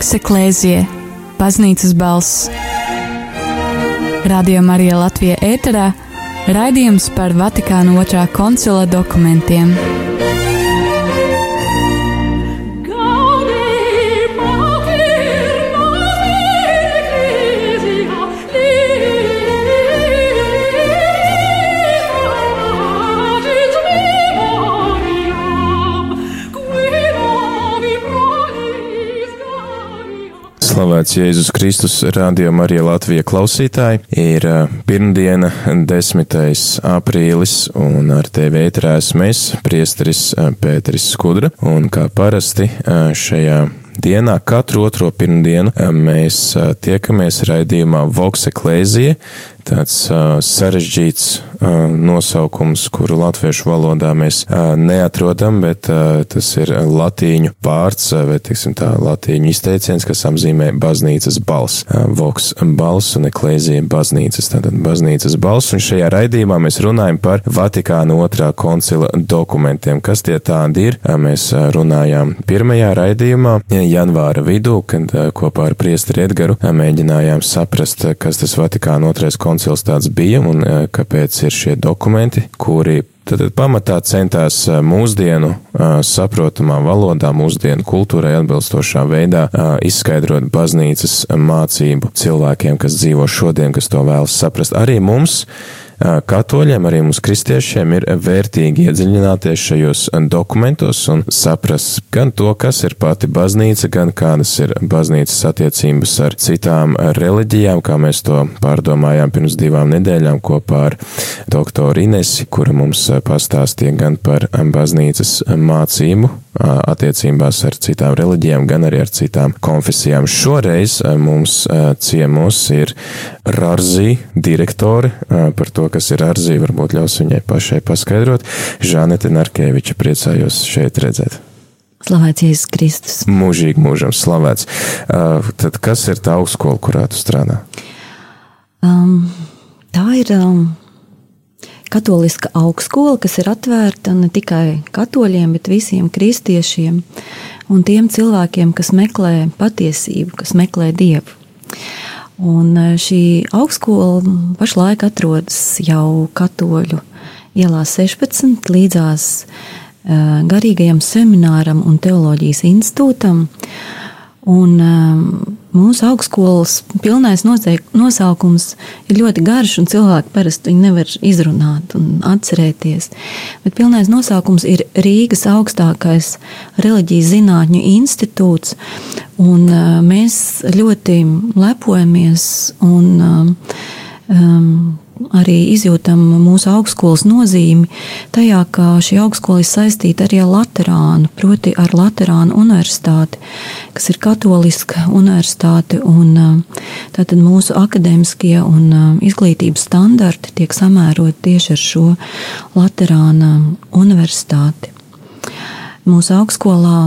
Voks Eklēzie, Baznīcas balss. Radio Marija Latvija ēterā raidījums par Vatikāna otrā koncila dokumentiem. Slavēts Jēzus Kristus, Radio Marija Latvija klausītāji. Ir pirmdiena, 10. aprīlis, un ar tevi ētrās mēs, priesteris Pēteris Skudra, un kā parasti šajā dienā, katru otro pirmdienu, mēs tiekamies raidījumā Voks Eklēzija, tāds uh, sarežģīts uh, nosaukums, kuru latviešu valodā mēs uh, neatrodam, bet uh, tas ir latīņu vārds, vai, teiksim, tā latīņu izteiciens, kas apzīmē baznīcas balss. Uh, Voks balss un eklēzija baznīcas, tātad baznīcas balss, un šajā raidījumā mēs runājam par Vatikāna otrā koncila dokumentiem. Kas tie tādi ir? Uh, mēs runājām pirmajā raidījumā, janvāra vidū, kad uh, kopā ar priesteri Edgaru uh, mēģinājām saprast, kas tas Vatikāna otrais koncils koncils tāds bija un kāpēc ir šie dokumenti, kuri tad pamatā centās mūsdienu saprotamā valodā, mūsdienu kultūrai atbilstošā veidā izskaidrot baznīcas mācību cilvēkiem, kas dzīvo šodien, kas to vēlas saprast. Arī mums katoļiem, arī mums kristiešiem ir vērtīgi iedziļināties šajos dokumentos un saprast gan to, kas ir pati baznīca, gan kādas ir baznīcas attiecības ar citām reliģijām, kā mēs to pārdomājām pirms divām nedēļām kopā ar doktoru Inesi, kura mums pastāstīja gan par baznīcas mācību attiecībās ar citām reliģijām, gan arī ar citām konfesijām. Šoreiz mums ciemos ir Rarzī direktori par to, kas ir Rarzī, varbūt ļaus viņai pašai paskaidrot. Žanete Narkeviča priecājos šeit redzēt. Slavēts Jēzus Kristus. Mūžīgi mūžam slavēts. Uh, tad kas ir tā augstskola, kurā tu strādā? Um, tā ir um, katoliska augstskola, kas ir atvērta ne tikai katoļiem, bet visiem kristiešiem un tiem cilvēkiem, kas meklē patiesību, kas meklē dievu. Un e, šī augstskola pašlaik atrodas jau katoļu ielā 16 līdzās e, garīgajam semināram un teoloģijas institūtam. Un um, mūsu augstskolas pilnais nosaukums ir ļoti garš, un cilvēki parasti nevar izrunāt un atcerēties. Bet pilnais nosaukums ir Rīgas augstākais reliģijas zinātņu institūts, un uh, mēs ļoti lepojamies un um, um arī izjūtam mūsu augstskolas nozīmi tajā, ka šī augstskola ir saistīta arī ar Latviju, proti ar Latviju universitāti, kas ir katoliska universitāte. Un, tātad mūsu akadēmiskie un izglītības standarti tiek samēroti tieši ar šo Latviju universitāti. Mūsu augstskolā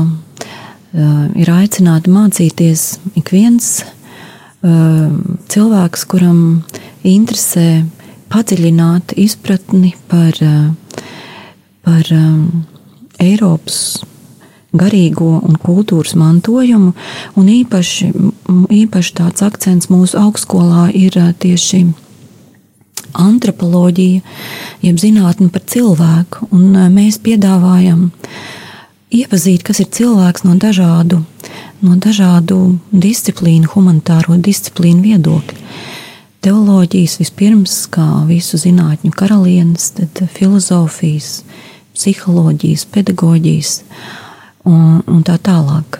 ir aicināti mācīties ik viens cilvēks, kuram interesē padziļināt izpratni par, eh, par um, Eiropas garīgo un kultūras mantojumu, un īpaši, īpaši tāds akcents mūsu augstskolā ir eh, tieši antropoloģija, jeb zinātne par cilvēku, un mēs piedāvājam iepazīt, kas ir cilvēks no dažādu, no dažādu disciplīnu, humanitāro disciplīnu viedokļa teoloģijas vispirms, kā visu zinātņu karalienes, tad filozofijas, psiholoģijas, pedagoģijas un, un tā tālāk.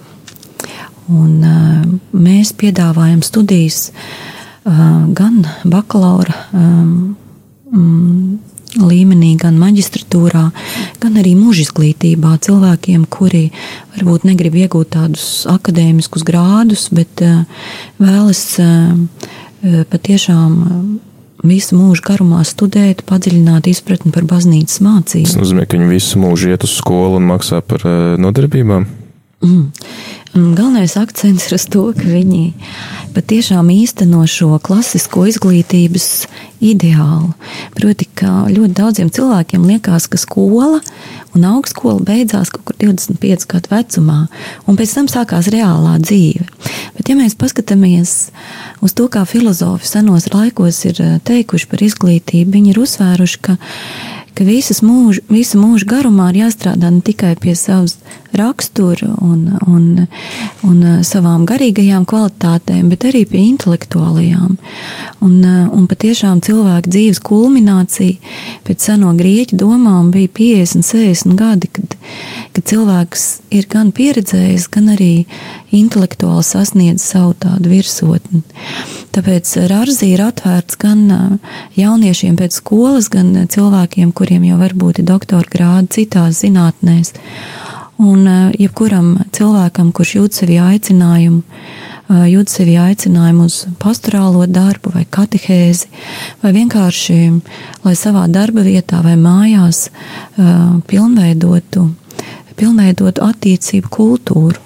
Un, uh, mēs piedāvājam studijas uh, gan bakalaura um, līmenī, gan maģistratūrā, gan arī mūža izglītībā cilvēkiem, kuri varbūt negrib iegūt tādus akadēmiskus grādus, bet uh, vēlas uh, patiešām visu mūžu garumā studēt, padziļināt izpratni par baznīcas mācību. Tas nozīmē, ka viņi visu mūžu iet uz skolu un maksā par nodarbībām? Mm. Galvenais akcents ir uz to, ka viņi patiešām īsteno šo klasisko izglītības ideālu. Proti, ka ļoti daudziem cilvēkiem liekas, ka skola un augstskola beidzās kaut kur 25 gadu vecumā, un pēc tam sākās reālā dzīve. Bet, ja mēs paskatāmies uz to, kā filozofi senos laikos ir eh, teikuši par izglītību, viņi ir uzsvēruši, ka ka mūža, visu mūžu garumā ir jāstrādā ne tikai pie savas rakstura un, un, un uh, savām garīgajām kvalitātēm, bet arī pie intelektuālajām. Un, uh, un patiešām cilvēka dzīves kulminācija pēc seno grieķu domām bija 50, 60 gadi, kad, kad cilvēks ir gan pieredzējis, gan arī intelektuāli sasniedz savu tādu virsotni. Tāpēc Rāzī ir atvērts gan jauniešiem pēc skolas, gan cilvēkiem, kuriem jau varbūt ir doktora grādi citās zinātnēs. Un jebkuram cilvēkam, kurš jūt sevi aicinājumu, jūt sevi aicinājumu uz pastorālo darbu vai katehēzi, vai vienkārši, lai savā darba vietā vai mājās pilnveidotu, pilnveidotu attiecību kultūru.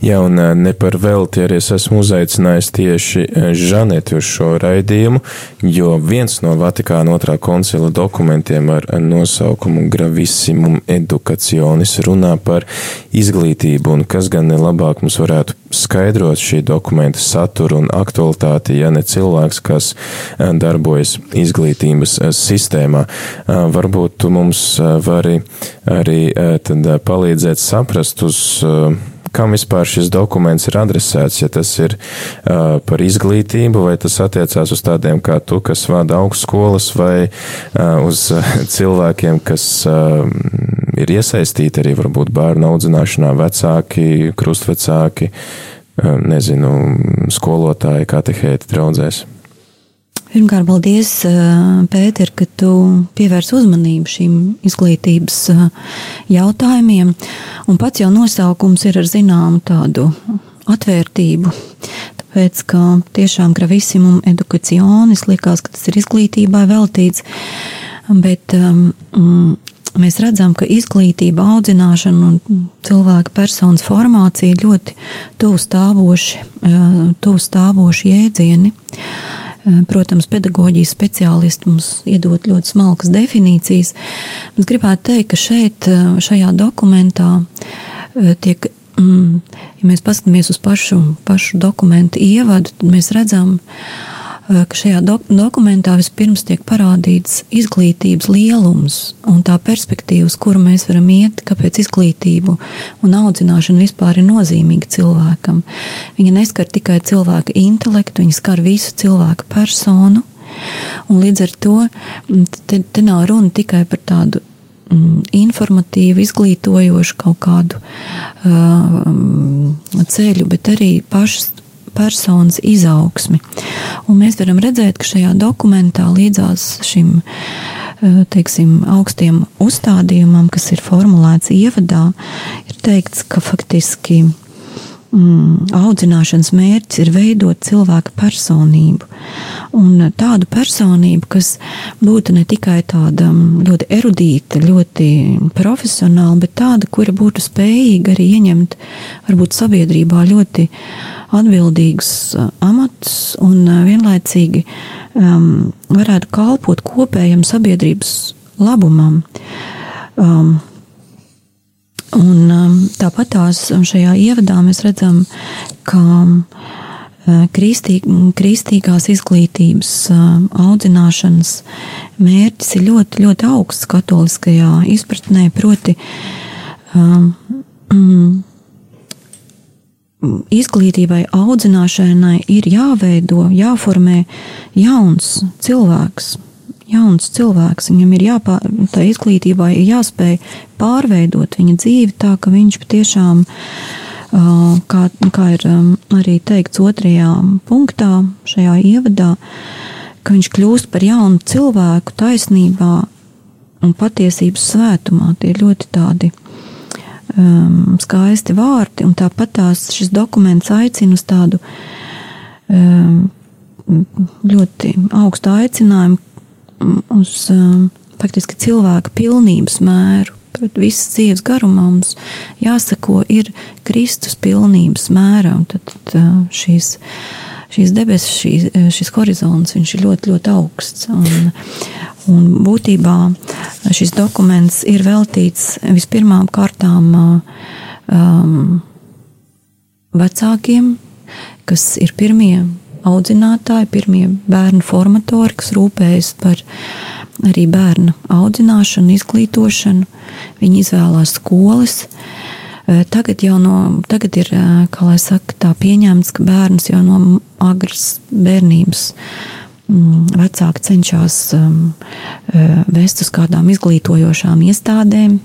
Jā, un ne par velti arī es esmu uzaicinājis tieši Žaneti uz šo raidījumu, jo viens no Vatikāna otrā koncila dokumentiem ar nosaukumu Gravissimum educationis runā par izglītību, un kas gan nelabāk mums varētu skaidrot šī dokumenta saturu un aktualitāti, ja ne cilvēks, kas darbojas izglītības sistēmā. Varbūt tu mums vari arī tad palīdzēt saprast uz kam vispār šis dokuments ir adresēts, ja tas ir uh, par izglītību, vai tas attiecās uz tādiem kā tu, kas vada augstskolas, vai uh, uz uh, cilvēkiem, kas uh, ir iesaistīti arī varbūt bērnu audzināšanā, vecāki, krustvecāki, uh, nezinu, skolotāji, katehēti draudzēs. Pirmkārt, paldies, Pēter, ka tu pievērs uzmanību šīm izglītības jautājumiem. Un pats jau nosaukums ir ar zināmu tādu atvērtību. Tāpēc, ka tiešām gravisimum edukacionis liekas, ka tas ir izglītībai veltīts. Bet um, mēs redzam, ka izglītība, audzināšana un cilvēka personas formācija ļoti tuvu stāvoši, tuvu stāvoši jēdzieni. Eh, protams, pedagoģijas speciālisti mums iedod ļoti smalkas definīcijas. Es gribētu teikt, ka šeit, eh, šajā dokumentā eh, tiek, mm, ja mēs paskatāmies uz pašu, pašu dokumentu ievadu, tad mēs redzam, ka Eh, ka šajā dok dokumentā vispirms tiek parādīts izglītības lielums un tā perspektīva, uz kuru mēs varam iet, kāpēc izglītība un audzināšana vispār ir nozīmīga cilvēkam. Viņa neskar tikai cilvēka intelektu, viņa skar visu cilvēku personu. Un līdz ar to mm, te, te nav runa tikai par tādu mm, informatīvu, izglītojošu kaut kādu uh, ceļu, bet arī pašas personas izaugsmi. Un mēs varam redzēt, ka šajā dokumentā līdzās šim eh, teiksim, augstiem uzstādījumam, kas ir formulēts ievadā, ir teikts, ka faktiski mm, audzināšanas mērķis ir veidot cilvēka personību. Un tādu personību, kas būtu ne tikai tāda mm, ļoti erudīta, ļoti profesionāla, bet tāda, kura būtu spējīga arī ieņemt varbūt sabiedrībā ļoti atbildīgus uh, amatus un uh, vienlaicīgi um, varētu kalpot kopējam sabiedrības labumam. Um, un um, tāpat tās šajā ievadā mēs redzam, ka um, kristī, kristīgās izglītības um, audzināšanas mērķis ir ļoti, ļoti augsts katoliskajā izpratnē, proti um, mm, izglītībai, audzināšanai ir jāveido, jāformē jauns cilvēks. Jauns cilvēks, viņam ir jāpār, tā izglītībai ir jāspēj pārveidot viņa dzīvi tā, ka viņš patiešām, kā, kā ir arī teikts otrajā punktā, šajā ievadā, ka viņš kļūst par jaunu cilvēku taisnībā un patiesības svētumā. Tie ir ļoti tādi um, skaisti vārti, un tāpat tās šis dokuments aicina uz tādu um, ļoti augstu aicinājumu uz um, faktiski cilvēka pilnības mēru. Tad visas dzīves garumā mums jāsako ir Kristus pilnības mērā, un tad, tad uh, šīs šīs debesis, šī, šis horizons, viņš ir ļoti, ļoti augsts. Un, un būtībā šis dokuments ir veltīts vispirmām kārtām um, vecākiem, kas ir pirmie audzinātāji, pirmie bērnu formatori, kas rūpējas par arī bērnu audzināšanu, izglītošanu. Viņi izvēlās skolas. Tagad jau no, tagad ir, saka, tā pieņemts, ka bērns jau no agras bērnības mm, vecāki cenšas vest uz kādām izglītojošām iestādēm.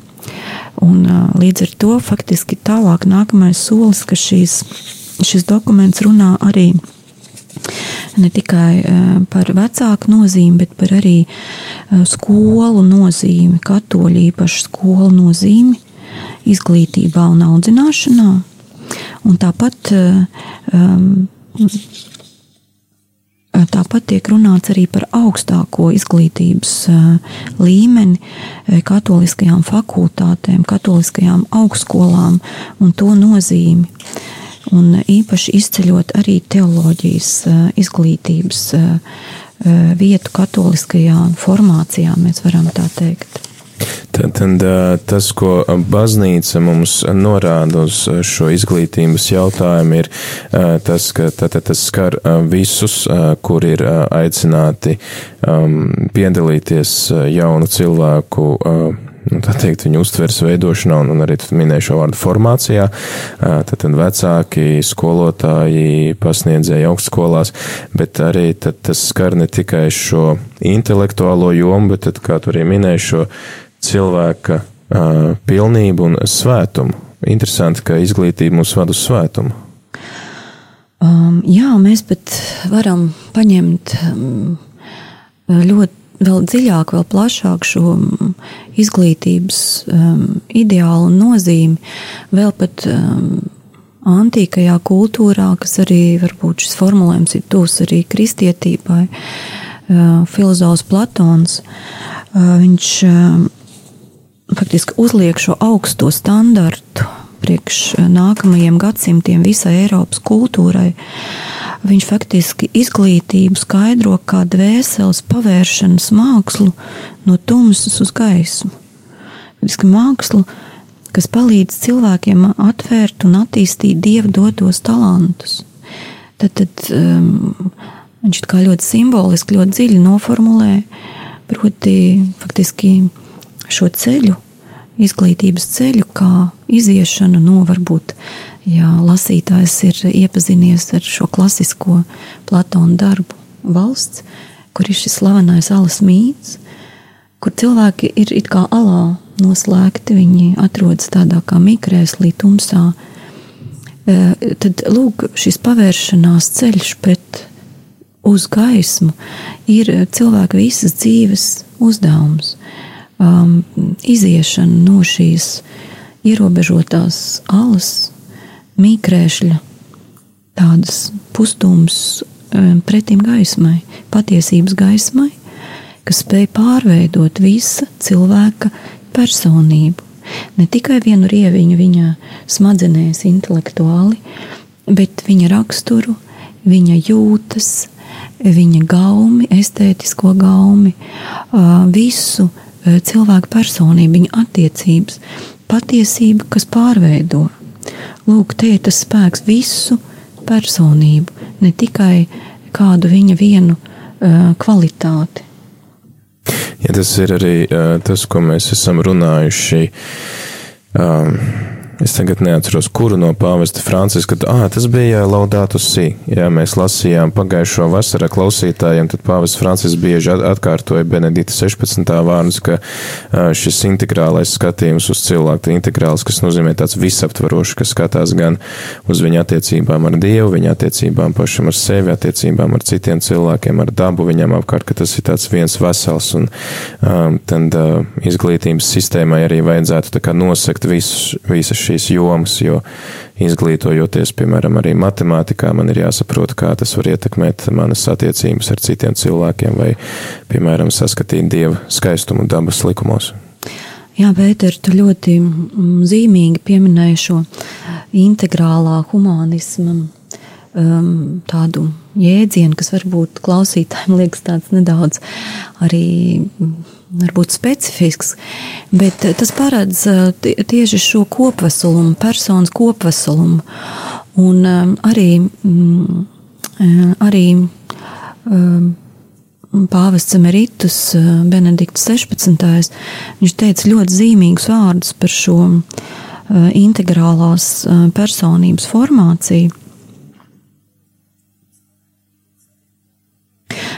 Un, līdz ar to faktiski tālāk nākamais solis, ka šīs, šis dokuments runā arī par ne tikai eh, par vecāku nozīmi, bet par arī eh, skolu nozīmi, katoļu īpašu skolu nozīmi izglītībā un audzināšanā. Un tāpat, um, tāpat tiek runāts arī par augstāko izglītības līmeni katoliskajām fakultātēm, katoliskajām augstskolām un to nozīmi un īpaši izceļot arī teoloģijas izglītības vietu katoliskajā formācijā, mēs varam tā teikt. Tad, tad tas, ko baznīca mums norāda uz šo izglītības jautājumu, ir tas, ka tātad tas skar visus, kur ir aicināti piedalīties jaunu cilvēku nu, teikt, viņu uztveres veidošanā, un, un arī minēju šo vārdu formācijā. Tad, tad vecāki, skolotāji, pasniedzēji augstskolās, bet arī tas skar ne tikai šo intelektuālo jomu, bet, tad, kā tu arī minēji, šo cilvēka uh, pilnību un svētumu. Interesanti, ka izglītība mūs ved uz svētumu. Um, jā, mēs pat varam paņemt um, ļoti vēl dziļāk, vēl plašāk šo mm, izglītības um, ideālu nozīmi, vēl pat um, antīkajā kultūrā, kas arī varbūt šis formulējums ir tūs arī kristietībai, uh, filozofs Platons, uh, viņš uh, faktiski uzliek šo augsto standartu priekš nākamajiem gadsimtiem visai Eiropas kultūrai. Viņš faktiski izglītību skaidro kā dvēseles pavēršanas mākslu no tumsas uz gaismu. Faktiski mākslu, kas palīdz cilvēkiem atvērt un attīstīt dievu dotos talantus. Tad, tad um, viņš kā ļoti simboliski, ļoti dziļi noformulē, proti, faktiski šo ceļu, izglītības ceļu, kā iziešanu no varbūt, ja lasītājs ir iepazinies ar šo klasisko Platona darbu valsts, kur ir šis slavenais alas mīts, kur cilvēki ir it kā alā noslēgti, viņi atrodas tādā kā mikrēslī tumsā, e, tad lūk, šis pavēršanās ceļš pret uz gaismu ir cilvēka visas dzīves uzdevums um, iziešana no šīs ierobežotās alas, mīkrēšļa, tādas pustums um, pretim gaismai, patiesības gaismai, kas spēj pārveidot visa cilvēka personību. Ne tikai vienu rieviņu viņa smadzenēs, intelektuāli, bet viņa raksturu, viņa jūtas, viņa gaumi, estētisko gaumi, uh, visu cilvēka personība, viņa attiecības, patiesība, kas pārveido. Lūk, te ir tas spēks visu personību, ne tikai kādu viņa vienu uh, kvalitāti. Ja tas ir arī uh, tas, ko mēs esam runājuši. Um, Es tagad neatceros, kuru no pāvesta Franciska. Ah, tas bija Laudātu Sī. Jā, mēs lasījām pagājušo vasarā klausītājiem, tad pāvests Francisks bieži atkārtoja Benedita 16. vārdus, ka šis integrālais skatījums uz cilvēku, integrāls, kas nozīmē tāds visaptvarošs, kas skatās gan uz viņa attiecībām ar Dievu, viņa attiecībām pašam ar sevi, attiecībām ar citiem cilvēkiem, ar dabu viņam apkārt, ka tas ir tāds viens vesels. Un um, tad uh, izglītības sistēmai arī vajadzētu tā kā nosekt visus, visas šīs jomas, jo izglītojoties, piemēram, arī matemātikā, man ir jāsaprot, kā tas var ietekmēt manas attiecības ar citiem cilvēkiem vai, piemēram, saskatīt dieva skaistumu dabas likumos. Jā, Pēter, tu ļoti mm, zīmīgi pieminēji šo integrālā humanisma um, tādu jēdzienu, kas varbūt klausītājiem liekas tāds nedaudz arī varbūt specifisks, bet tas paredz tieši šo kopveselumu, personas kopveselumu. Un arī, arī pāvests Emeritus Benedikts 16. viņš teica ļoti zīmīgus vārdus par šo integrālās personības formāciju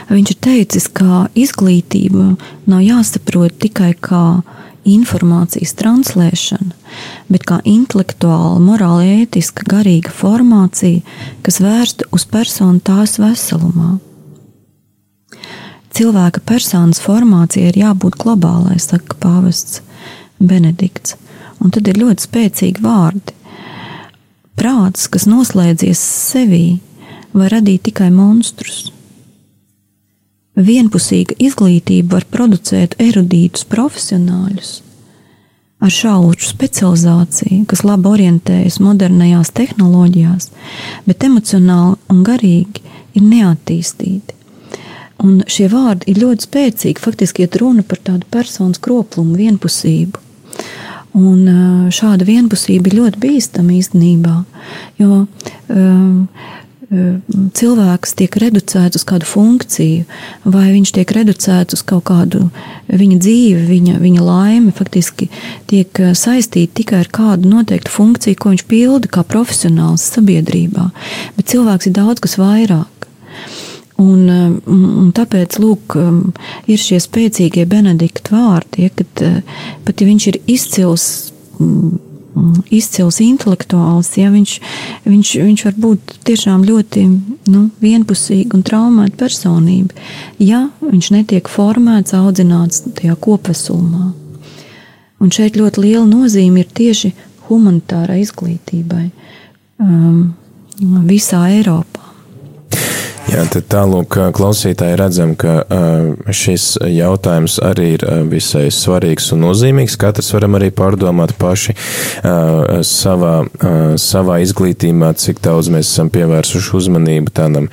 Viņš ir teicis, ka izglītība nav jāsaprot tikai kā informācijas translēšana, bet kā intelektuāla, morāla, ētiska, garīga formācija, kas vērsta uz personu tās veselumā. Cilvēka personas formācija ir jābūt globālai, saka pāvests Benedikts, un tad ir ļoti spēcīgi vārdi. Prāts, kas noslēdzies sevī, var radīt tikai monstrus vienpusīga izglītība var producēt erudītus profesionāļus ar šauru specializāciju, kas labi orientējas modernajās tehnoloģijās, bet emocionāli un garīgi ir neattīstīti. Un šie vārdi ir ļoti spēcīgi. Faktiski ir runa par tādu personas kroplumu, vienpusību. Un šāda vienpusība ir ļoti bīstama īstenībā, jo um, cilvēks tiek reducēts uz kādu funkciju, vai viņš tiek reducēts uz kaut kādu viņa dzīvi, viņa, viņa laime, faktiski tiek saistīta tikai ar kādu noteiktu funkciju, ko viņš pilda kā profesionāls sabiedrībā. Bet cilvēks ir daudz kas vairāk. Un, un tāpēc lūk, ir šie spēcīgie Benedikta vārdi, ja, kad pat ja viņš ir izcils izcils intelektuāls, ja viņš, viņš, viņš var būt tiešām ļoti nu, vienpusīga un traumēta personība, ja viņš netiek formēts, audzināts tajā kopveselumā. Un šeit ļoti liela nozīme ir tieši humanitārai izglītībai um, visā Eiropā. Jā, tad tālūk, klausītāji redzam, ka šis jautājums arī ir visai svarīgs un nozīmīgs. Katrs varam arī pārdomāt paši savā, savā izglītībā, cik daudz mēs esam pievērsuši uzmanību tādam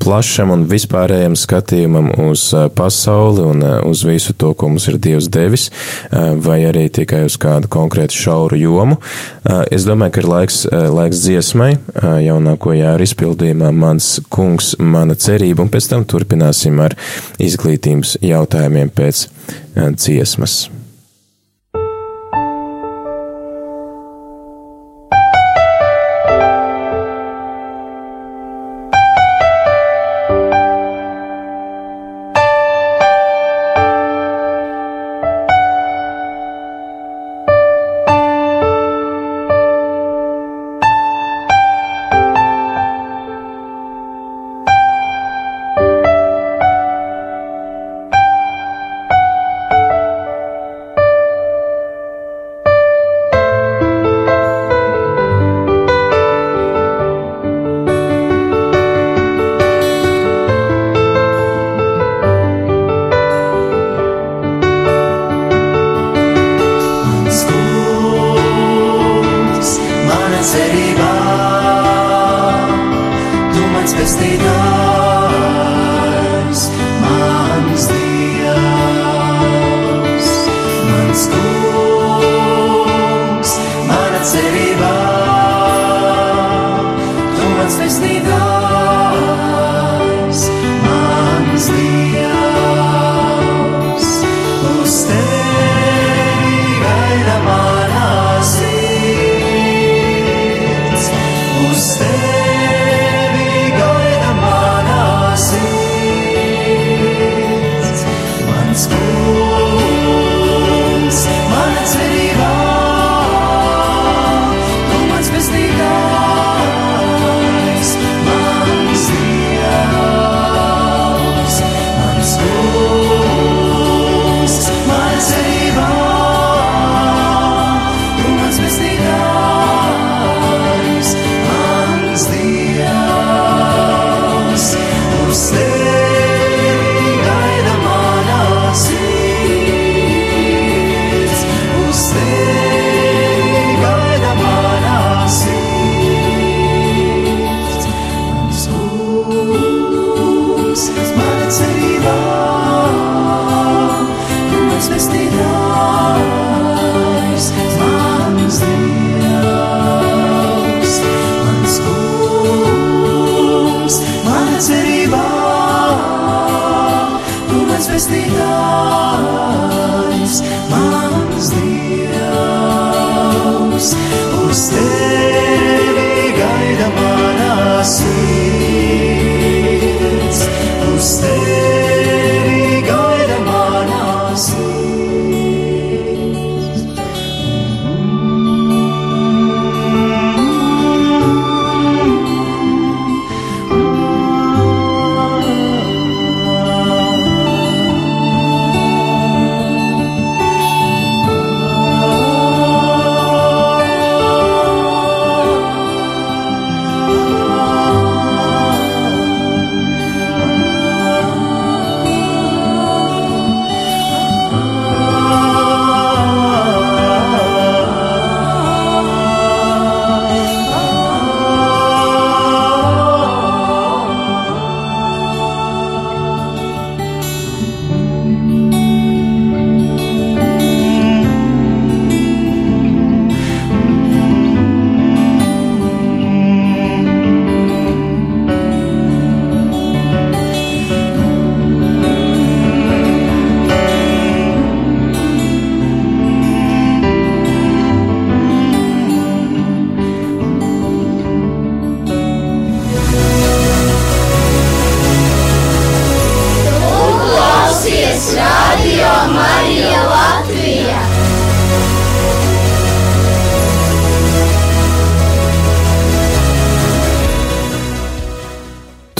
plašam un vispārējam skatījumam uz pasauli un uz visu to, ko mums ir Dievs devis, vai arī tikai uz kādu konkrētu šauru jomu. Es domāju, ka ir laiks, laiks dziesmai, jaunāko jāra izpildījumā mans kungs mana cerība, un pēc tam turpināsim ar izglītības jautājumiem pēc eh, dziesmas.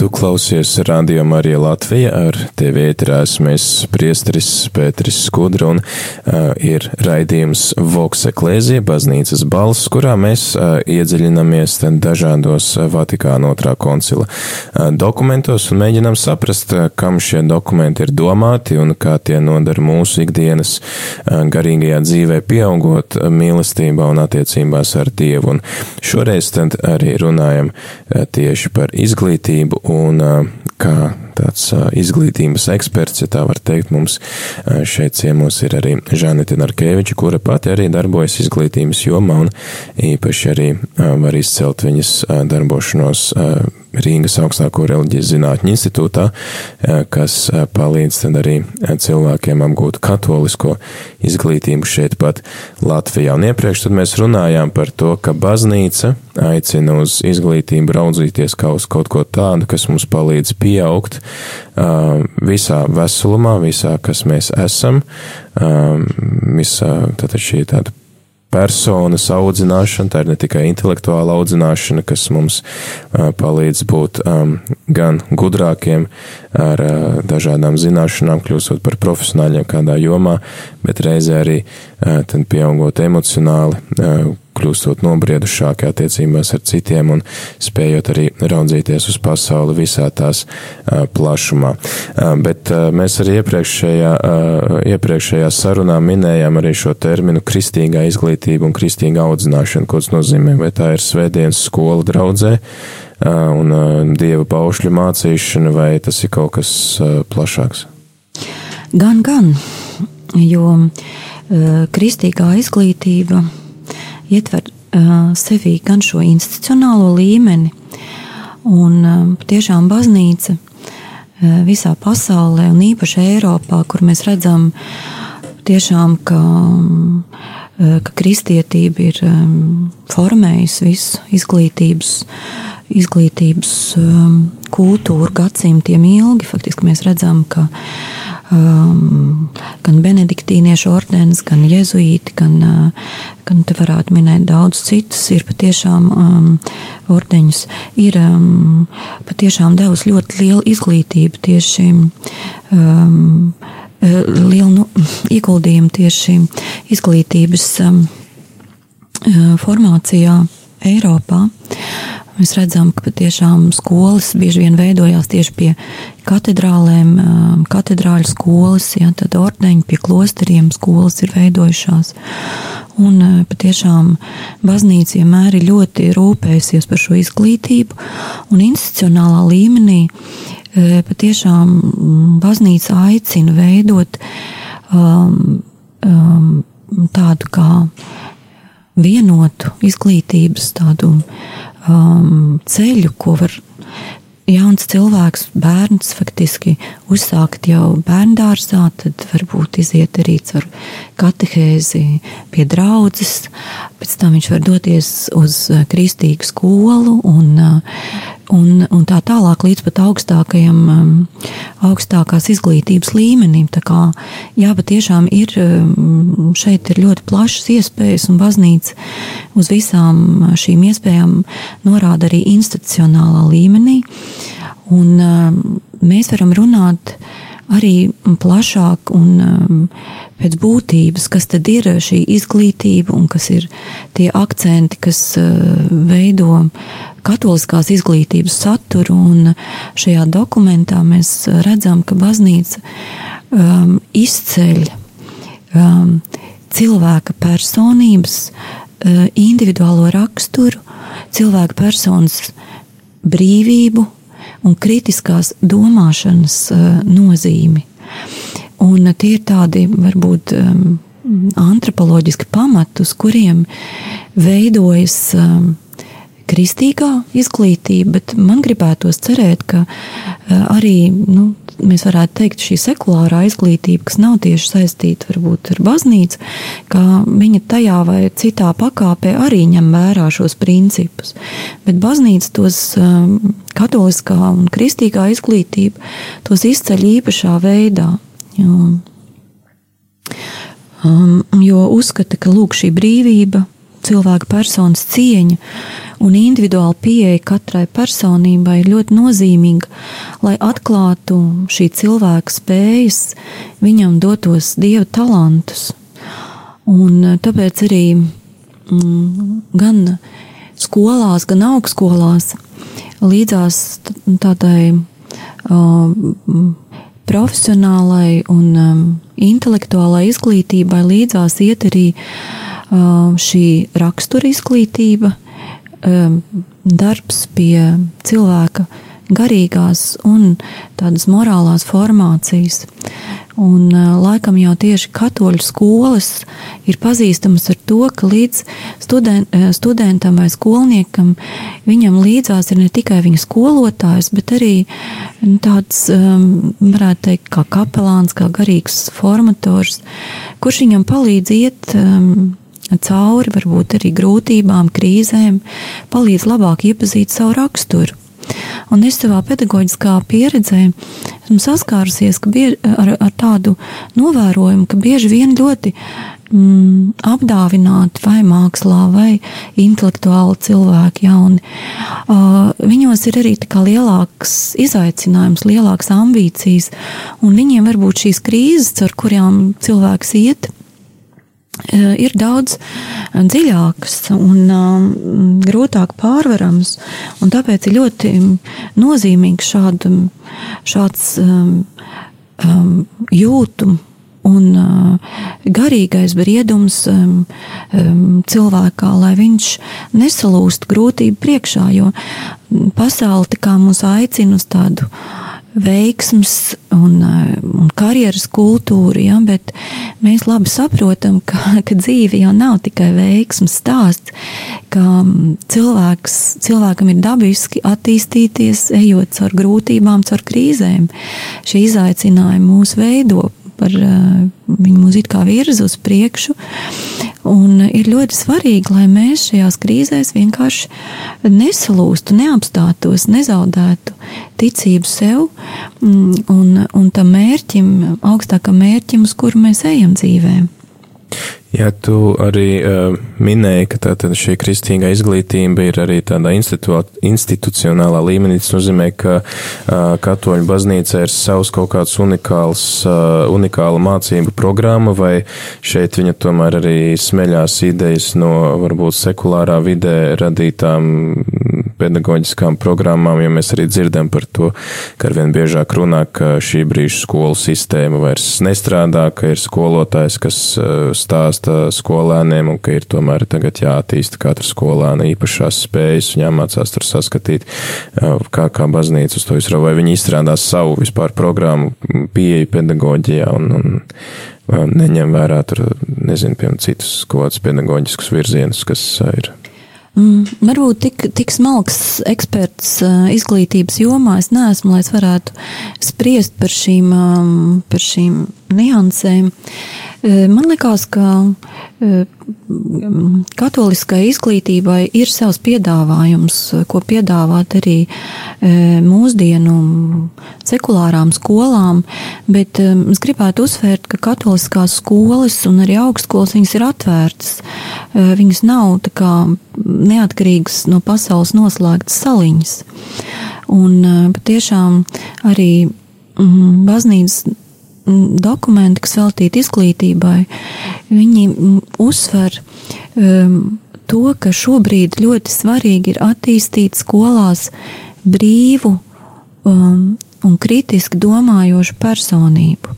Tu klausies Radio Marija Latvija ar tevi ēterās mēs priesteris Pēteris Skudra un uh, ir raidījums Voks Eklēzija, baznīcas balss, kurā mēs uh, iedziļinamies dažādos Vatikāna otrā koncila uh, dokumentos un mēģinām saprast, uh, kam šie dokumenti ir domāti un kā tie nodara mūsu ikdienas uh, garīgajā dzīvē, pieaugot uh, mīlestībā un attiecībās ar Dievu. Un šoreiz tad arī runājam uh, tieši par izglītību un kā tāds izglītības eksperts, ja tā var teikt, mums šeit ciemos ir arī Žanete Narkeviča, kura pati arī darbojas izglītības jomā un īpaši arī var izcelt viņas darbošanos Rīgas augstāko reliģijas zinātņu institūtā, kas palīdz tad arī cilvēkiem apgūt katolisko izglītību šeit pat Latvijā. Un iepriekš tad mēs runājām par to, ka baznīca aicina uz izglītību raudzīties kā uz kaut ko tādu, kas mums palīdz pieaugt visā veselumā, visā, kas mēs esam, visā tātad šī tāda personas audzināšana, tā ir ne tikai intelektuāla audzināšana, kas mums uh, palīdz būt um, gan gudrākiem ar uh, dažādām zināšanām, kļūstot par profesionāļiem kādā jomā, bet reizē arī uh, pieaugot emocionāli, uh, kļūstot nobriedušāki attiecībās ar citiem un spējot arī raudzīties uz pasauli visā tās plašumā. Bet mēs arī iepriekšējā, iepriekšējā sarunā minējām arī šo terminu kristīgā izglītība un kristīga audzināšana, ko tas nozīmē, vai tā ir svētdienas skola draudzē un dieva paušļu mācīšana, vai tas ir kaut kas plašāks? Gan, gan, jo kristīgā izglītība ietver uh, sevī gan šo institucionālo līmeni, un uh, tiešām baznīca uh, visā pasaulē, un īpaši Eiropā, kur mēs redzam tiešām, ka, uh, ka kristietība ir um, formējusi visu izglītības, izglītības um, kultūru gadsimtiem ilgi. Faktiski mēs redzam, ka um, gan benediktīniešu ordenis, gan jezuīti, gan, uh, gan te varētu minēt daudz citus, ir patiešām um, ordeņus, ir um, patiešām devusi ļoti lielu izglītību tieši um, lielu nu, ieguldījumu tieši izglītības um, formācijā Eiropā. Mēs redzam, ka patiešām skolas bieži vien veidojās tieši pie katedrālēm, katedrāļu skolas, ja, tad ordeņi pie klosteriem skolas ir veidojušās. Un patiešām baznīca vienmēr ir ļoti rūpējusies par šo izglītību, un institucionālā līmenī patiešām baznīca aicina veidot um, um, tādu kā vienotu izglītības tādu um, ceļu, ko var jauns cilvēks, bērns faktiski uzsākt jau bērndārzā, tad varbūt iziet arī caur katehēzi pie draudzes, pēc tam viņš var doties uz eh, kristīgu skolu un, eh, un, un tā tālāk līdz pat augstākajam, um, augstākās izglītības līmenim. Tā kā, jā, patiešām ir, um, šeit ir ļoti plašas iespējas un baznīca uz visām šīm iespējām norāda arī institucionālā līmenī. Un, um, mēs varam runāt arī plašāk un um, pēc būtības, kas tad ir šī izglītība un kas ir tie akcenti, kas uh, veido katoliskās izglītības saturu. Un šajā dokumentā mēs redzam, ka baznīca um, izceļ um, cilvēka personības, uh, individuālo raksturu, cilvēka personas brīvību un kritiskās domāšanas uh, nozīmi. Un tie ir tādi varbūt um, antropoloģiski pamati, uz kuriem veidojas kristīgā izglītība, bet man gribētos cerēt, ka arī nu, mēs varētu teikt, šī sekulārā izglītība, kas nav tieši saistīta varbūt ar baznīcu, ka viņa tajā vai citā pakāpē arī ņem vērā šos principus. Bet baznīca tos um, katoliskā un kristīgā izglītība tos izceļ īpašā veidā. Jo, um, jo uzskata, ka lūk, šī brīvība, cilvēka personas cieņa un individuāla pieeja katrai personībai ir ļoti nozīmīga, lai atklātu šī cilvēka spējas, viņam dotos dieva talantus. Un eh, tāpēc arī mm, gan skolās, gan augstskolās līdzās tādai um, profesionālai un um, intelektuālai izglītībai līdzās iet arī um, šī rakstura izglītība, um, darbs pie cilvēka garīgās un tādas morālās formācijas. Un, laikam jau tieši katoļu skolas ir pazīstamas ar to, ka līdz student, studentam vai skolniekam viņam līdzās ir ne tikai viņa skolotājs, bet arī tāds, varētu teikt, kā kapelāns, kā garīgs formators, kurš viņam palīdz iet cauri varbūt arī grūtībām, krīzēm, palīdz labāk iepazīt savu raksturu. Un es savā pedagoģiskā pieredzē esmu saskārusies bieži, ar, ar tādu novērojumu, ka bieži vien ļoti mm, apdāvināti vai mākslā, vai intelektuāli cilvēki jauni. Uh, viņos ir arī lielāks izaicinājums, lielākas ambīcijas, un viņiem varbūt šīs krīzes, ar kurām cilvēks iet, ir daudz eh, dziļākas un um, grūtāk pārvaramas. Tāpēc ir ļoti nozīmīgs šādu, šāds um, um, jūtu un uh, garīgais briedums um, um, cilvēkā, lai viņš nesalūst grūtību priekšā, jo pasaule tā kā mūs aicina uz tādu uh, veiksms un, eh, un karjeras kultūra, ja, bet mēs labi saprotam, ka, ka dzīve jau nav tikai veiksms stāsts, ka mm, cilvēks, cilvēkam ir dabiski attīstīties, ejot caur grūtībām, caur krīzēm. Šie izaicinājumi mūs veido par eh, viņu mūs it kā virza uz priekšu. Un ir ļoti svarīgi, lai mēs šajās krīzēs vienkārši nesalūstu, neapstātos, nezaudētu ticību sev mm, un, un tam mērķim, augstākam mērķim, uz kuru mēs ejam dzīvēm. Jā, tu arī uh, minēji, ka tātad šī kristīgā izglītība ir arī tādā institu institucionālā līmenī. Tas nozīmē, ka uh, katoļu baznīca ir savs kaut kāds unikāls, uh, unikāla mācību programma, vai šeit viņa tomēr arī smeļās idejas no varbūt sekulārā vidē radītām pedagoģiskām programmām, jo mēs arī dzirdam par to, ka arvien biežāk runā, ka šī brīža skolu sistēma vairs nestrādā, ka ir skolotājs, kas uh, stāsta stāsta skolēniem, un ka ir tomēr tagad jāattīsta katra skolēna īpašās spējas un jāmācās tur saskatīt, kā, kā baznīca uz to visu, vai viņi izstrādās savu vispār programmu pieeju pedagoģijā un, un neņem vērā tur, nezinu, piemēram, citus kaut kādus pedagoģiskus virzienus, kas ir. Mm, varbūt tik, tik smalks eksperts izglītības jomā es neesmu, lai es varētu spriest par šīm, par šīm niansēm. Uh, man liekas, ka katoliskai izglītībai ir savs piedāvājums, ko piedāvāt arī mūsdienu sekulārām skolām, bet es gribētu uzsvērt, ka katoliskās skolas un arī augstskolas viņas ir atvērtas. Viņas nav tā kā neatkarīgas no pasaules noslēgtas saliņas. Un patiešām arī mm, baznīcas dokumenti, kas veltīti izglītībai, viņi uzsver um, to, ka šobrīd ļoti svarīgi ir attīstīt skolās brīvu um, un kritiski domājošu personību.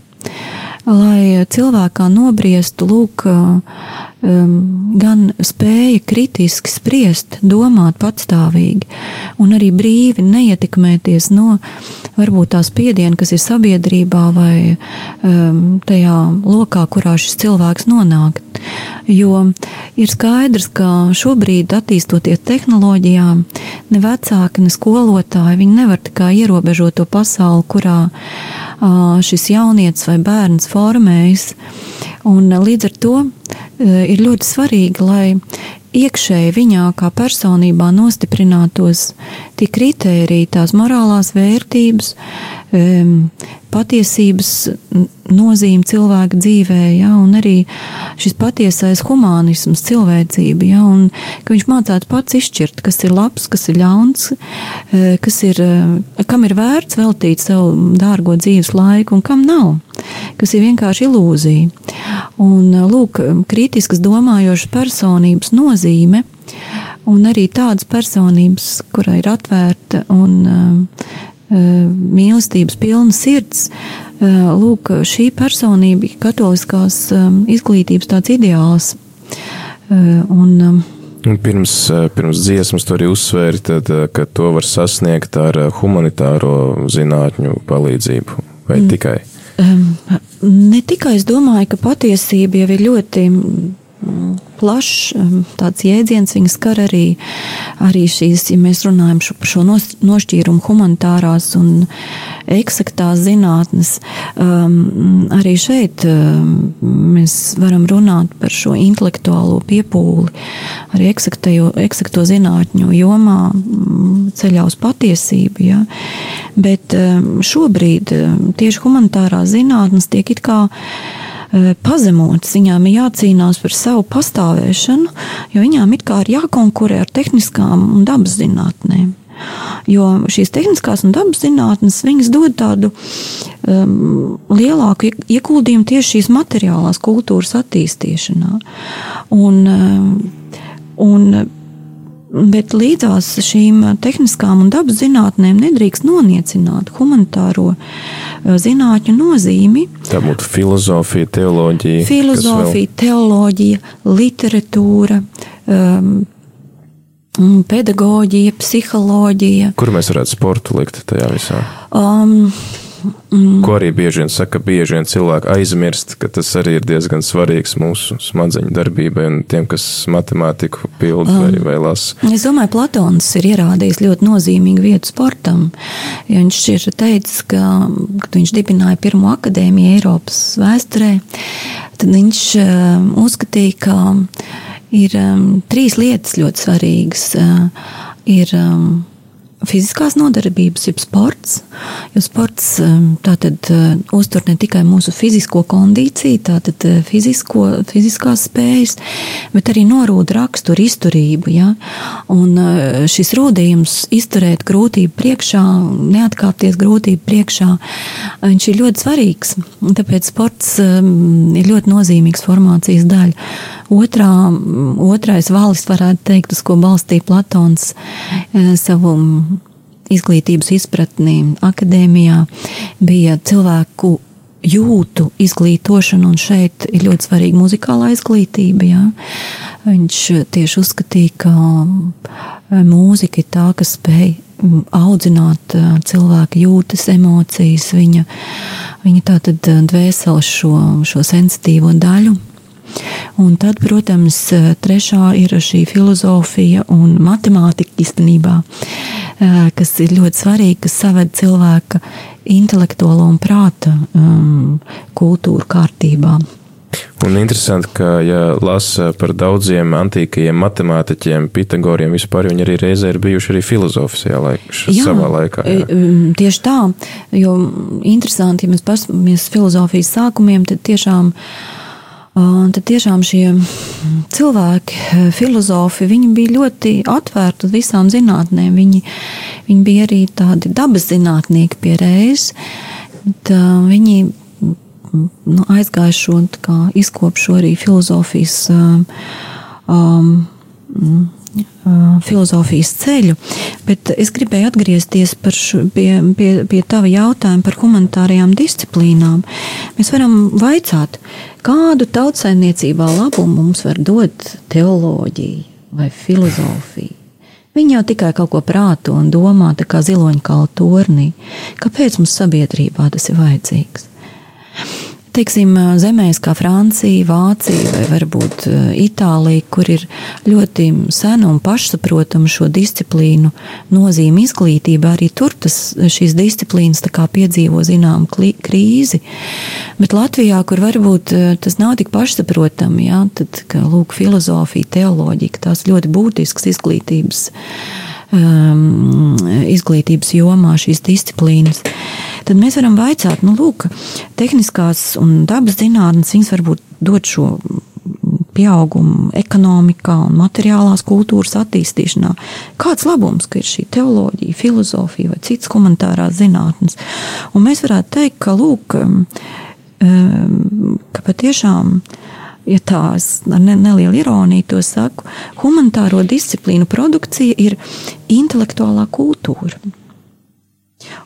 Lai cilvēkā nobriestu lūk, um, gan spēja kritiski spriest, domāt patstāvīgi, un arī brīvi neietekmēties no varbūt tās piediena, kas ir sabiedrībā vai tajā lokā, kurā šis cilvēks nonāk. Jo ir skaidrs, ka šobrīd, attīstoties tehnoloģijām, ne vecāki, ne skolotāji, viņi nevar kā ierobežot to pasauli, kurā uh, šis jaunietis vai bērns formējas. Un līdz ar to ir ļoti svarīgi, lai iekšēji viņā kā personībā nostiprinātos tie kritēriji, tās morālās vērtības, patiesības nozīme cilvēka dzīvē, ja, un arī šis patiesais humanisms, cilvēcība, ja, un ka viņš mācētu pats izšķirt, kas ir labs, kas ir ļauns, e, kas ir, e, kam ir vērts veltīt savu dārgo dzīves laiku un kam nav, kas ir vienkārši ilūzija. Un, e, lūk, kritiskas domājošas personības nozīme, un arī tādas personības, kurai ir atvērta un mīlestības pilna sirds, lūk, šī personība ir katoliskās izglītības tāds ideāls. Un, Pirms, pirms dziesmas to arī uzsvēri, tad, ka to var sasniegt ar humanitāro zinātņu palīdzību, vai mm. tikai? Ne tikai es domāju, ka patiesība jau ir ļoti plašs tāds jēdziens. Viņas skar arī, arī šīs, ja mēs runājam šo, par šo nošķīrumu humanitārās un eksaktās zinātnes. Um, arī šeit um, mēs varam runāt par šo intelektuālo piepūli, arī eksakto zinātņu jomā ceļā uz patiesību. Ja? Bet um, šobrīd tieši humanitārās zinātnes tiek it kā pazemotas. Viņām ir jācīnās par savu pastāvēšanu, jo viņām it kā ir jākonkurē ar tehniskām un dabas zinātnēm. Jo šīs tehniskās un dabas zinātnes dod tādu um, lielāku ieguldījumu tieši šīs materiālās kultūras attīstīšanā. Un, um, un Bet līdzās šīm tehniskām un dabas zinātnēm nedrīkst noniecināt humanitāro zinātņu nozīmi. Tā būtu filozofija, teoloģija. Filozofija, teoloģija, literatūra. Um, Pedagoģija, psiholoģija. Kur mēs varētu sportu likt tajā visā? Um, Mm. Ko arī bieži vien saka, bieži vien cilvēki aizmirst, ka tas arī ir diezgan svarīgs mūsu smadzeņu darbībai un tiem, kas matemātiku pilda um, vai, vai lasa. Es domāju, Platons ir ierādījis ļoti nozīmīgu vietu sportam. Ja viņš ir teicis, ka, kad viņš dibināja pirmo akadēmiju Eiropas vēsturē, tad viņš um, uzskatīja, ka ir um, trīs lietas ļoti svarīgas. Uh, ir, um, fiziskās nodarbības, jeb sports. Jo sports um, tātad uh, uztur ne tikai mūsu fizisko kondīciju, tātad uh, fizisko, fiziskās spējas, bet arī norūda raksturu izturību. Ja? Un uh, šis rūdījums izturēt grūtību priekšā, neatkāpties grūtību priekšā, viņš ir ļoti svarīgs. Tāpēc sports um, ir ļoti nozīmīgs formācijas daļa. Otrā, otrais valis, varētu teikt, uz ko balstīja Platons savu izglītības izpratnī akadēmijā, bija cilvēku jūtu izglītošana, un šeit ir ļoti svarīga muzikālā izglītība. Jā. Viņš tieši uzskatīja, ka e, mūzika ir tā, kas spēj audzināt e, cilvēka jūtas, emocijas, viņa, viņa tā tad dvēseles šo, šo sensitīvo daļu. Un tad, protams, trešā ir šī filozofija un matemātika īstenībā, kas ir ļoti svarīga, kas saved cilvēka intelektuālo un prāta um, kultūru kārtībā. Un interesanti, ka, ja lasa par daudziem antīkajiem matemātiķiem, Pitagoriem vispār, viņi arī reizē ir bijuši arī filozofijā laik, Jā, savā laikā. Jā. Tieši tā, jo interesanti, ja mēs paskatāmies filozofijas sākumiem, tad tiešām, ā, tad tiešām šie cilvēki, e, filozofi, viņi bija ļoti atvērti visām zinātnēm. Viņi, viņi bija arī tādi dabas zinātnieki pie reizes. Tā, viņi nu, aizgāja šo izkopšu arī filozofijas. Um, um, uh, filozofijas ceļu, bet es gribēju atgriezties šo, pie, pie, pie tava jautājuma par humanitārajām disciplīnām. Mēs varam vaicāt, kādu tautsaimniecībā labumu mums var dot teoloģija vai filozofija. Viņi jau tikai kaut ko prāto un domā, tā kā ziloņkāla tornī. Kāpēc mums sabiedrībā tas ir vajadzīgs? Teiksim, zemēs kā Francija, Vācija vai varbūt Itālija, kur ir ļoti sena un pašsaprotama šo disciplīnu nozīme izglītībā, arī tur tas, šīs disciplīnas piedzīvo zinām krīzi. Bet Latvijā, kur varbūt tas nav tik pašsaprotami, jā, tad, ka, lūk, filozofija, teoloģija, tās ļoti būtisks izglītības, um, izglītības jomā šīs disciplīnas tad mēs varam vaicāt, nu, lūk, tehniskās un dabas zinātnes, viņas varbūt dod šo pieaugumu ekonomikā un materiālās kultūras attīstīšanā. Kāds labums, ka ir šī teoloģija, filozofija vai citas humanitārās zinātnes? Un mēs varētu teikt, ka, lūk, ka patiešām ja tā ar ne, nelielu ironiju to saku, humanitāro disciplīnu produkcija ir intelektuālā kultūra.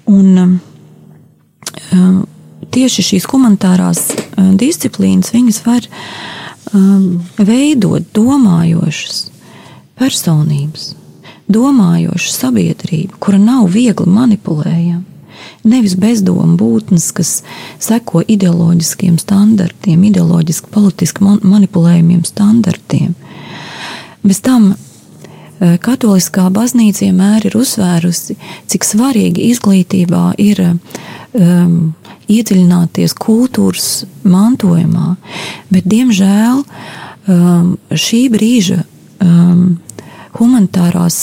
Un Ehm, tieši šīs humanitārās ehm, disciplīnas viņas var um, veidot domājošas personības, domājošu sabiedrību, kura nav viegli manipulējama. Nevis bezdomu būtnes, kas seko ideoloģiskiem standartiem, ideoloģiski, politiski manipulējumiem standartiem. Bez tam Katoliskā baznīca vienmēr ir uzsvērusi, cik svarīgi izglītībā ir um, iedziļināties kultūras mantojumā, bet diemžēl um, šī brīža um, humanitārās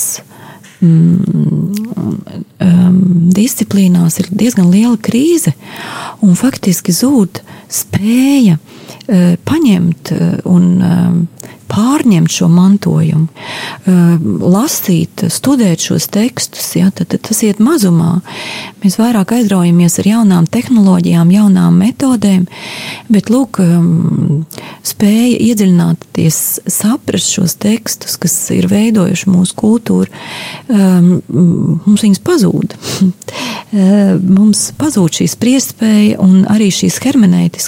um, um, disciplīnās ir diezgan liela krīze, un faktiski zūd spēja uh, paņemt uh, un um, pārņemt šo mantojumu, lasīt, studēt šos tekstus, ja, tad, tad tas iet mazumā. Mēs vairāk aizraujamies ar jaunām tehnoloģijām, jaunām metodēm, bet lūk, spēja iedziļināties, saprast šos tekstus, kas ir veidojuši mūsu kultūru, mums viņas pazūd. Mums pazūd šī spriestspēja un arī šīs hermenētiskās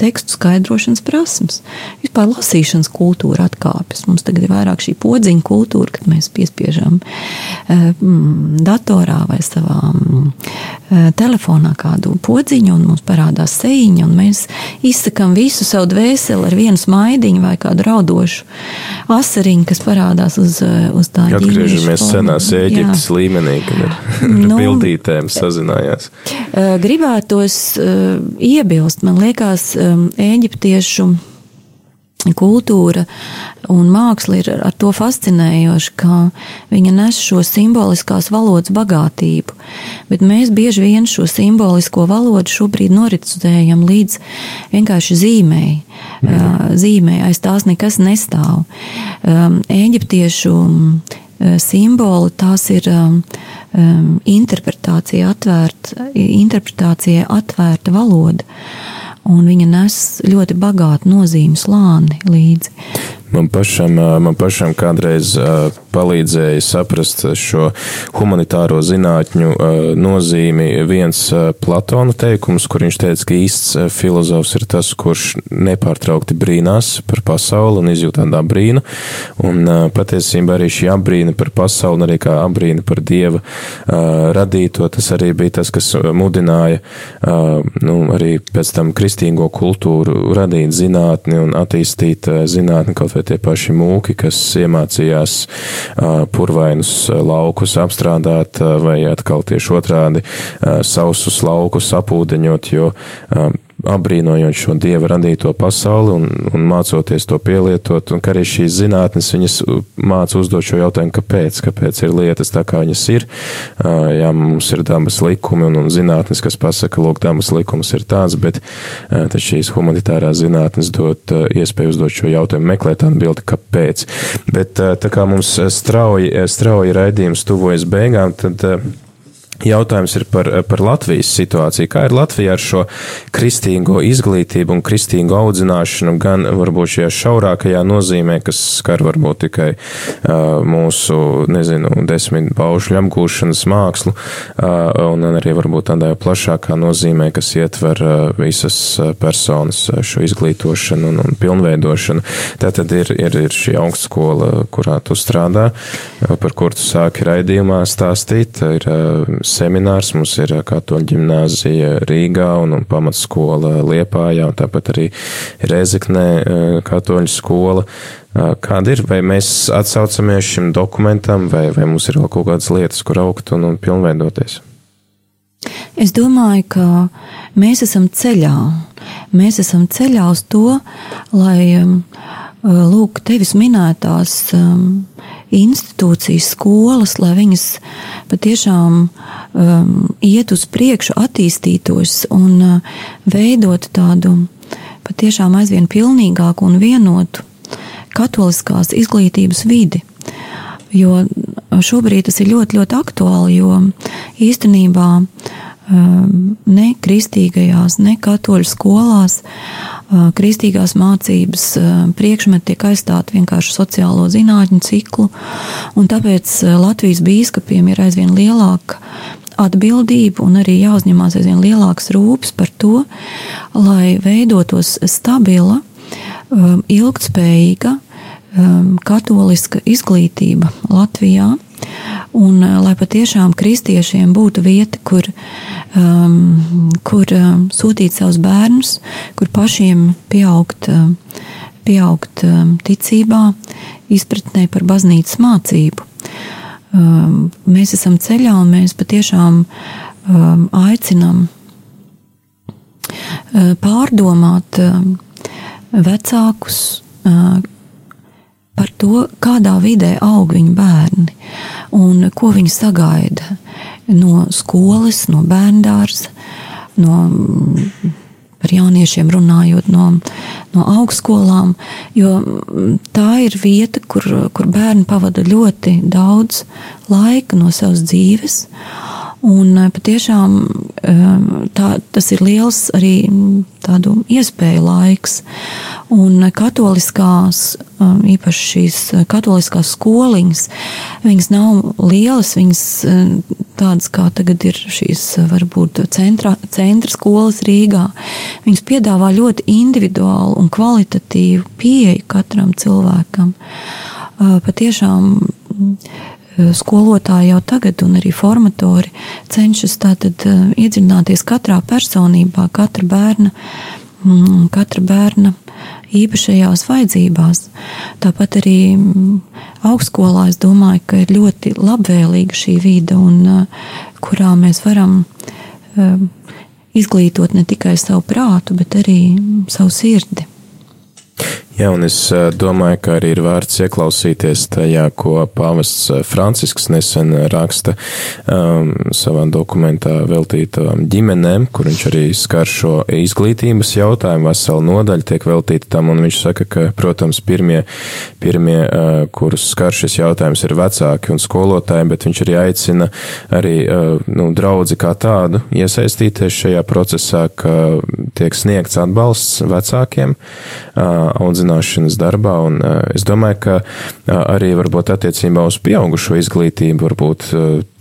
tekstu skaidrošanas prasmes. Vispār lasīšanas kultūra atkāpjas. Mums tagad ir vairāk šī podziņa kultūra, kad mēs piespiežam mm, datorā vai savā mm, telefonā kādu podziņu, un mums parādās seiņa, un mēs izsakām visu savu dvēseli ar vienu smaidiņu vai kādu raudošu asariņu, kas parādās uz, uz tā ģimenes. Atgriežamies senās Ēģiptes līmenī, kad ar, ar nu, bildītēm sazinājās. Gribētos iebilst, man liekas, Ēģiptiešu kultūra un māksla ir ar to fascinējoša, ka viņa nes šo simboliskās valodas bagātību, bet mēs bieži vien šo simbolisko valodu šobrīd noricējam līdz vienkārši zīmēji. Mhm. Zīmē aiz tās nekas nestāv. Eģiptiešu simboli tās ir interpretācija atvērta, interpretācija atvērta valoda un viņa nes ļoti bagātu nozīmes slāni līdzi. Man pašam, man pašam kādreiz palīdzēja saprast šo humanitāro zinātņu nozīmi viens Platona teikums, kur viņš teica, ka īsts filozofs ir tas, kurš nepārtraukti brīnās par pasauli un izjūt tādā brīnu. Un patiesībā arī šī apbrīna par pasauli un arī kā apbrīna par Dieva radīto, tas arī bija tas, kas mudināja nu, arī pēc tam kristīgo kultūru radīt zinātni un attīstīt zinātni, kaut vai tie paši mūki, kas iemācījās purvainus laukus apstrādāt vai atkal tieši otrādi sausus laukus apūdeņot, jo apbrīnojot šo dieva radīto pasauli un, un mācoties to pielietot, un ka arī šīs zinātnes viņas māca uzdot šo jautājumu, kāpēc, kāpēc ir lietas tā, kā viņas ir. Jā, mums ir dabas likumi un, un zinātnes, kas pasaka, lūk, dabas likums ir tāds, bet šīs humanitārās zinātnes dot iespēju uzdot šo jautājumu, meklēt atbildi, kāpēc. Bet tā kā mums strauji, strauji raidījums tuvojas beigām, tad Jautājums ir par, par Latvijas situāciju. Kā ir Latvija ar šo kristīgo izglītību un kristīgo audzināšanu, gan varbūt šajā šaurākajā nozīmē, kas skar varbūt tikai uh, mūsu, nezinu, desmit paušļu apgūšanas mākslu, uh, un arī varbūt tādā plašākā nozīmē, kas ietver uh, visas personas šo izglītošanu un, un pilnveidošanu. Tātad ir, ir, ir šī augstskola, kurā tu strādā, par kur tu sāki raidījumā stāstīt. Ir, seminārs, mums ir katoļu ģimnāzija Rīgā un, un pamatskola Liepājā, un tāpat arī Rezeknē katoļu skola. Kāda ir, vai mēs atsaucamies šim dokumentam, vai, vai mums ir vēl kaut kādas lietas, kur augt un, un pilnveidoties? Es domāju, ka mēs esam ceļā. Mēs esam ceļā uz to, lai, lūk, tevis minētās institūcijas, skolas, lai viņas patiešām um, iet uz priekšu, attīstītos un uh, veidot tādu patiešām aizvien pilnīgāku un vienotu katoliskās izglītības vidi. Jo šobrīd tas ir ļoti, ļoti aktuāli, jo īstenībā um, ne kristīgajās, ne katoļu skolās. Kristīgās mācības priekšmeti tiek aizstāti vienkārši sociālo zinātņu ciklu, un tāpēc Latvijas bīskapiem ir aizvien lielāka atbildība un arī jāuzņemās aizvien lielāks rūpes par to, lai veidotos stabila, ilgtspējīga katoliska izglītība Latvijā Un eh, lai patiešām kristiešiem būtu vieta, kur, um, kur um, sūtīt savus bērnus, kur pašiem pieaugt, um, pieaugt um, ticībā, izpratnē par baznīcas mācību. Um, mēs esam ceļā un mēs patiešām um, aicinam uh, pārdomāt um, vecākus, uh, par to, kādā vidē aug viņu bērni un ko viņi sagaida no skolas, no bērndārza, no par jauniešiem runājot, no, no augstskolām, jo tā ir vieta, kur, kur bērni pavada ļoti daudz laika no savas dzīves. Un eh, patiešām eh, tā, tas ir liels arī tādu iespēju laiks. Un katoliskās, eh, īpaši šīs katoliskās skoliņas, viņas nav lielas, viņas tādas kā tagad ir šīs varbūt centra, centra skolas Rīgā. Viņas piedāvā ļoti individuālu un kvalitatīvu pieeju katram cilvēkam. Patiešām skolotāji jau tagad, un arī formatori cenšas tātad eh, iedziļināties katrā personībā, katra bērna, mm, katra bērna īpašajās vajadzībās. Tāpat arī mm, augstskolā es domāju, ka ir ļoti labvēlīga šī vide, un eh, kurā mēs varam izglītot ne tikai savu prātu, bet arī savu sirdi. Jā, un es domāju, ka arī ir vērts ieklausīties tajā, ko pāvests Francisks nesen raksta um, savā dokumentā veltītām ģimenēm, kur viņš arī skar šo izglītības jautājumu, veselu nodaļu tiek veltīta tam, un viņš saka, ka, protams, pirmie, pirmie uh, kurus skar šis jautājums, ir vecāki un skolotāji, bet viņš arī aicina arī, uh, nu, draudzi kā tādu iesaistīties šajā procesā, ka tiek sniegts atbalsts vecākiem, uh, audzināšanas darbā, un es domāju, ka arī varbūt attiecībā uz pieaugušo izglītību, varbūt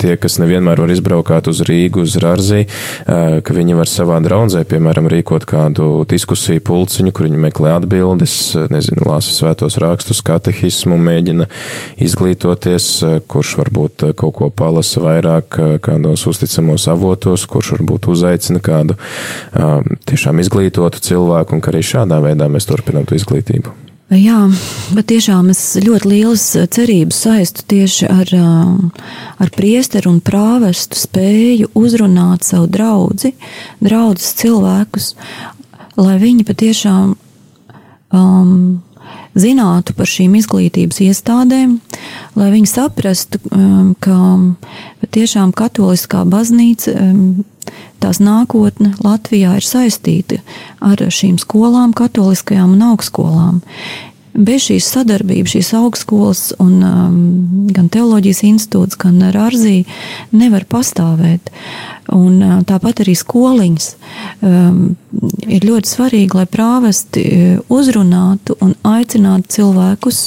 tie, kas nevienmēr var izbraukāt uz Rīgu, uz Rāzī, ka viņi var savā draudzē, piemēram, rīkot kādu diskusiju pulciņu, kur viņi meklē atbildes, nezinu, lāsa svētos rakstus, katehismu, mēģina izglītoties, kurš varbūt kaut ko palasa vairāk kādos uzticamos avotos, kurš varbūt uzaicina kādu tiešām izglītotu cilvēku, un ka arī šādā veidā mēs turpinām to izglītību. Jā, bet tiešām es ļoti lielas cerības saistu tieši ar, ar priesteru un prāvestu spēju uzrunāt savu draudzi, draudzes cilvēkus, lai viņi patiešām um, zinātu par šīm izglītības iestādēm, lai viņi saprastu, um, ka patiešām katoliskā baznīca um, tās nākotne Latvijā ir saistīta ar šīm skolām, katoliskajām un augstskolām. Bez šīs sadarbības, šīs augstskolas un um, gan teoloģijas institūts, gan Rāzī nevar pastāvēt. Un, tāpat arī skoliņas um, ir ļoti svarīgi, lai prāvesti uzrunātu un aicinātu cilvēkus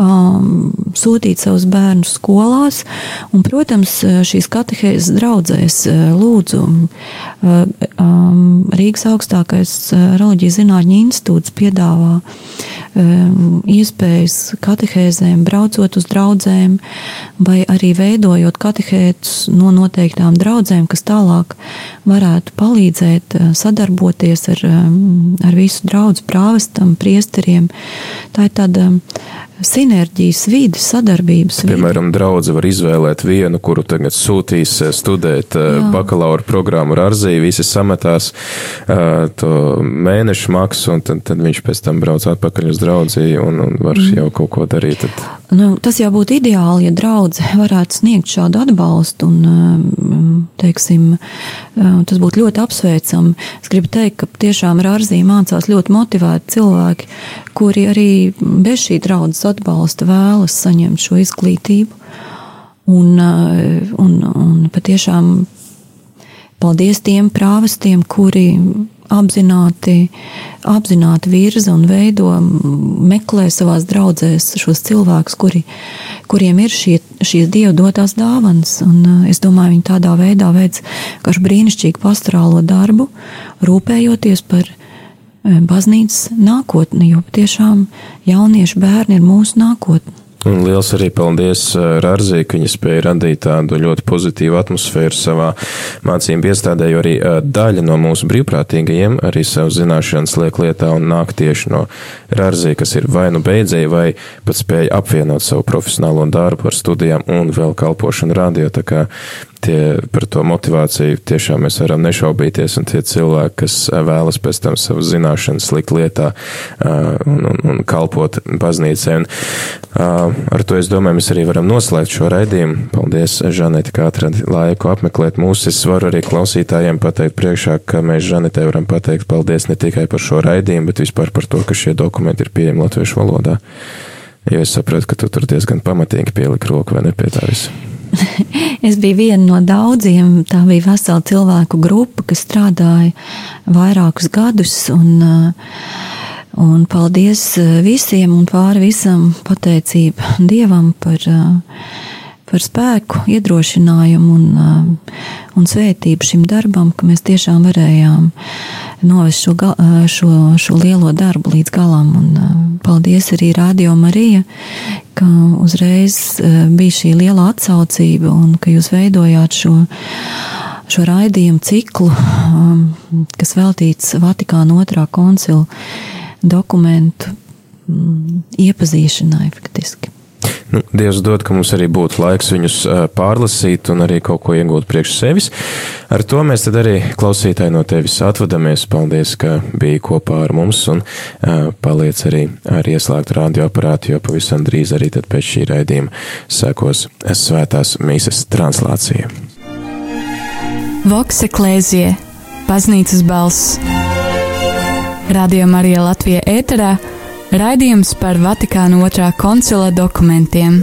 um, sūtīt savus bērnus skolās. Un, protams, šīs katehēzes draudzēs lūdzu um, Rīgas augstākais reliģijas zinātņu institūts piedāvā um, iespējas katehēzēm, braucot uz draugiem, vai arī veidojot katehētus no noteiktām draudzēm, kas tālāk varētu palīdzēt uh, sadarboties ar, um, ar visu draugu prāvestam, priesteriem. Tā ir tāda sinerģijas vidi, sadarbības vidi. Piemēram, draudze var izvēlēt vienu, kuru tagad sūtīs eh, studēt eh, Jā. bakalaura programmu ar Arziju, visi sametās uh, to mēnešu maksu, un tad, tad viņš pēc tam brauc atpakaļ uz draudziju un, un var mm. jau kaut ko darīt. Tad. Nu, tas jau būtu ideāli, ja draudze varētu sniegt šādu atbalstu, un, teiksim, tas būtu ļoti apsveicami. Es gribu teikt, ka tiešām Rārzī mācās ļoti motivēti cilvēki, kuri arī bez šī draudzes atbalsta vēlas saņemt šo izglītību. Un, uh, un, un patiešām paldies tiem prāvestiem, kuri apzināti, apzināti virza un veido, meklē savās draudzēs šos cilvēkus, kuri, kuriem ir šie, šīs dievu dotās dāvanas. Un, uh, es domāju, viņi tādā veidā veids kādu brīnišķīgu pastorālo darbu, rūpējoties par Eh, baznīcas nākotni, jo tiešām jaunieši bērni ir mūsu nākotne. Un liels arī paldies eh, Rārzī, ka viņa spēja radīt tādu ļoti pozitīvu atmosfēru savā mācību iestādē, jo arī eh, daļa no mūsu brīvprātīgajiem arī savu zināšanas liek lietā un nāk tieši no Rārzī, kas ir vai nu beidzēji, vai pat spēja apvienot savu profesionālo darbu ar studijām un vēl kalpošanu radio. Tā kā tie, par to motivāciju tiešām mēs varam nešaubīties, un tie cilvēki, kas vēlas pēc tam savu zināšanas likt lietā un, un, un kalpot baznīcai. Un, ar to es domāju, mēs arī varam noslēgt šo raidījumu. Paldies, Žanete, kā atradi laiku apmeklēt mūs. Es varu arī klausītājiem pateikt priekšā, ka mēs Žanetē varam pateikt paldies ne tikai par šo raidījumu, bet vispār par to, ka šie dokumenti ir pieejami latviešu valodā. Jo es saprotu, ka tu tur diezgan pamatīgi pieliki roku vai ne pie tā visa. es biju viena no daudziem. Tā bija vesela cilvēku grupa, kas strādāja vairākus gadus. Un, un paldies visiem un pāri visam pateicība Dievam par, par spēku, iedrošinājumu un, un svētību šim darbam, ka mēs tiešām varējām novest šo, šo, šo lielo darbu līdz galam. Un, paldies arī Radio Marija, ka uzreiz bija šī liela atsaucība un ka jūs veidojāt šo, šo raidījumu ciklu, kas veltīts Vatikāna otrā koncila dokumentu iepazīšanai faktiski. Nu, Dievs dod, ka mums arī būtu laiks viņus pārlasīt un arī kaut ko iegūt priekš sevis. Ar to mēs tad arī klausītāji no tevis atvadamies. Paldies, ka biji kopā ar mums un paliec arī ar ieslēgtu radioaparātu, jo pavisam drīz arī pēc šī raidījuma sekos svētās mīsas translācija. Voks eklēzie, baznīcas balss. Radio Marija Latvija ēterā Raidījums par Vatikāna otrā koncila dokumentiem.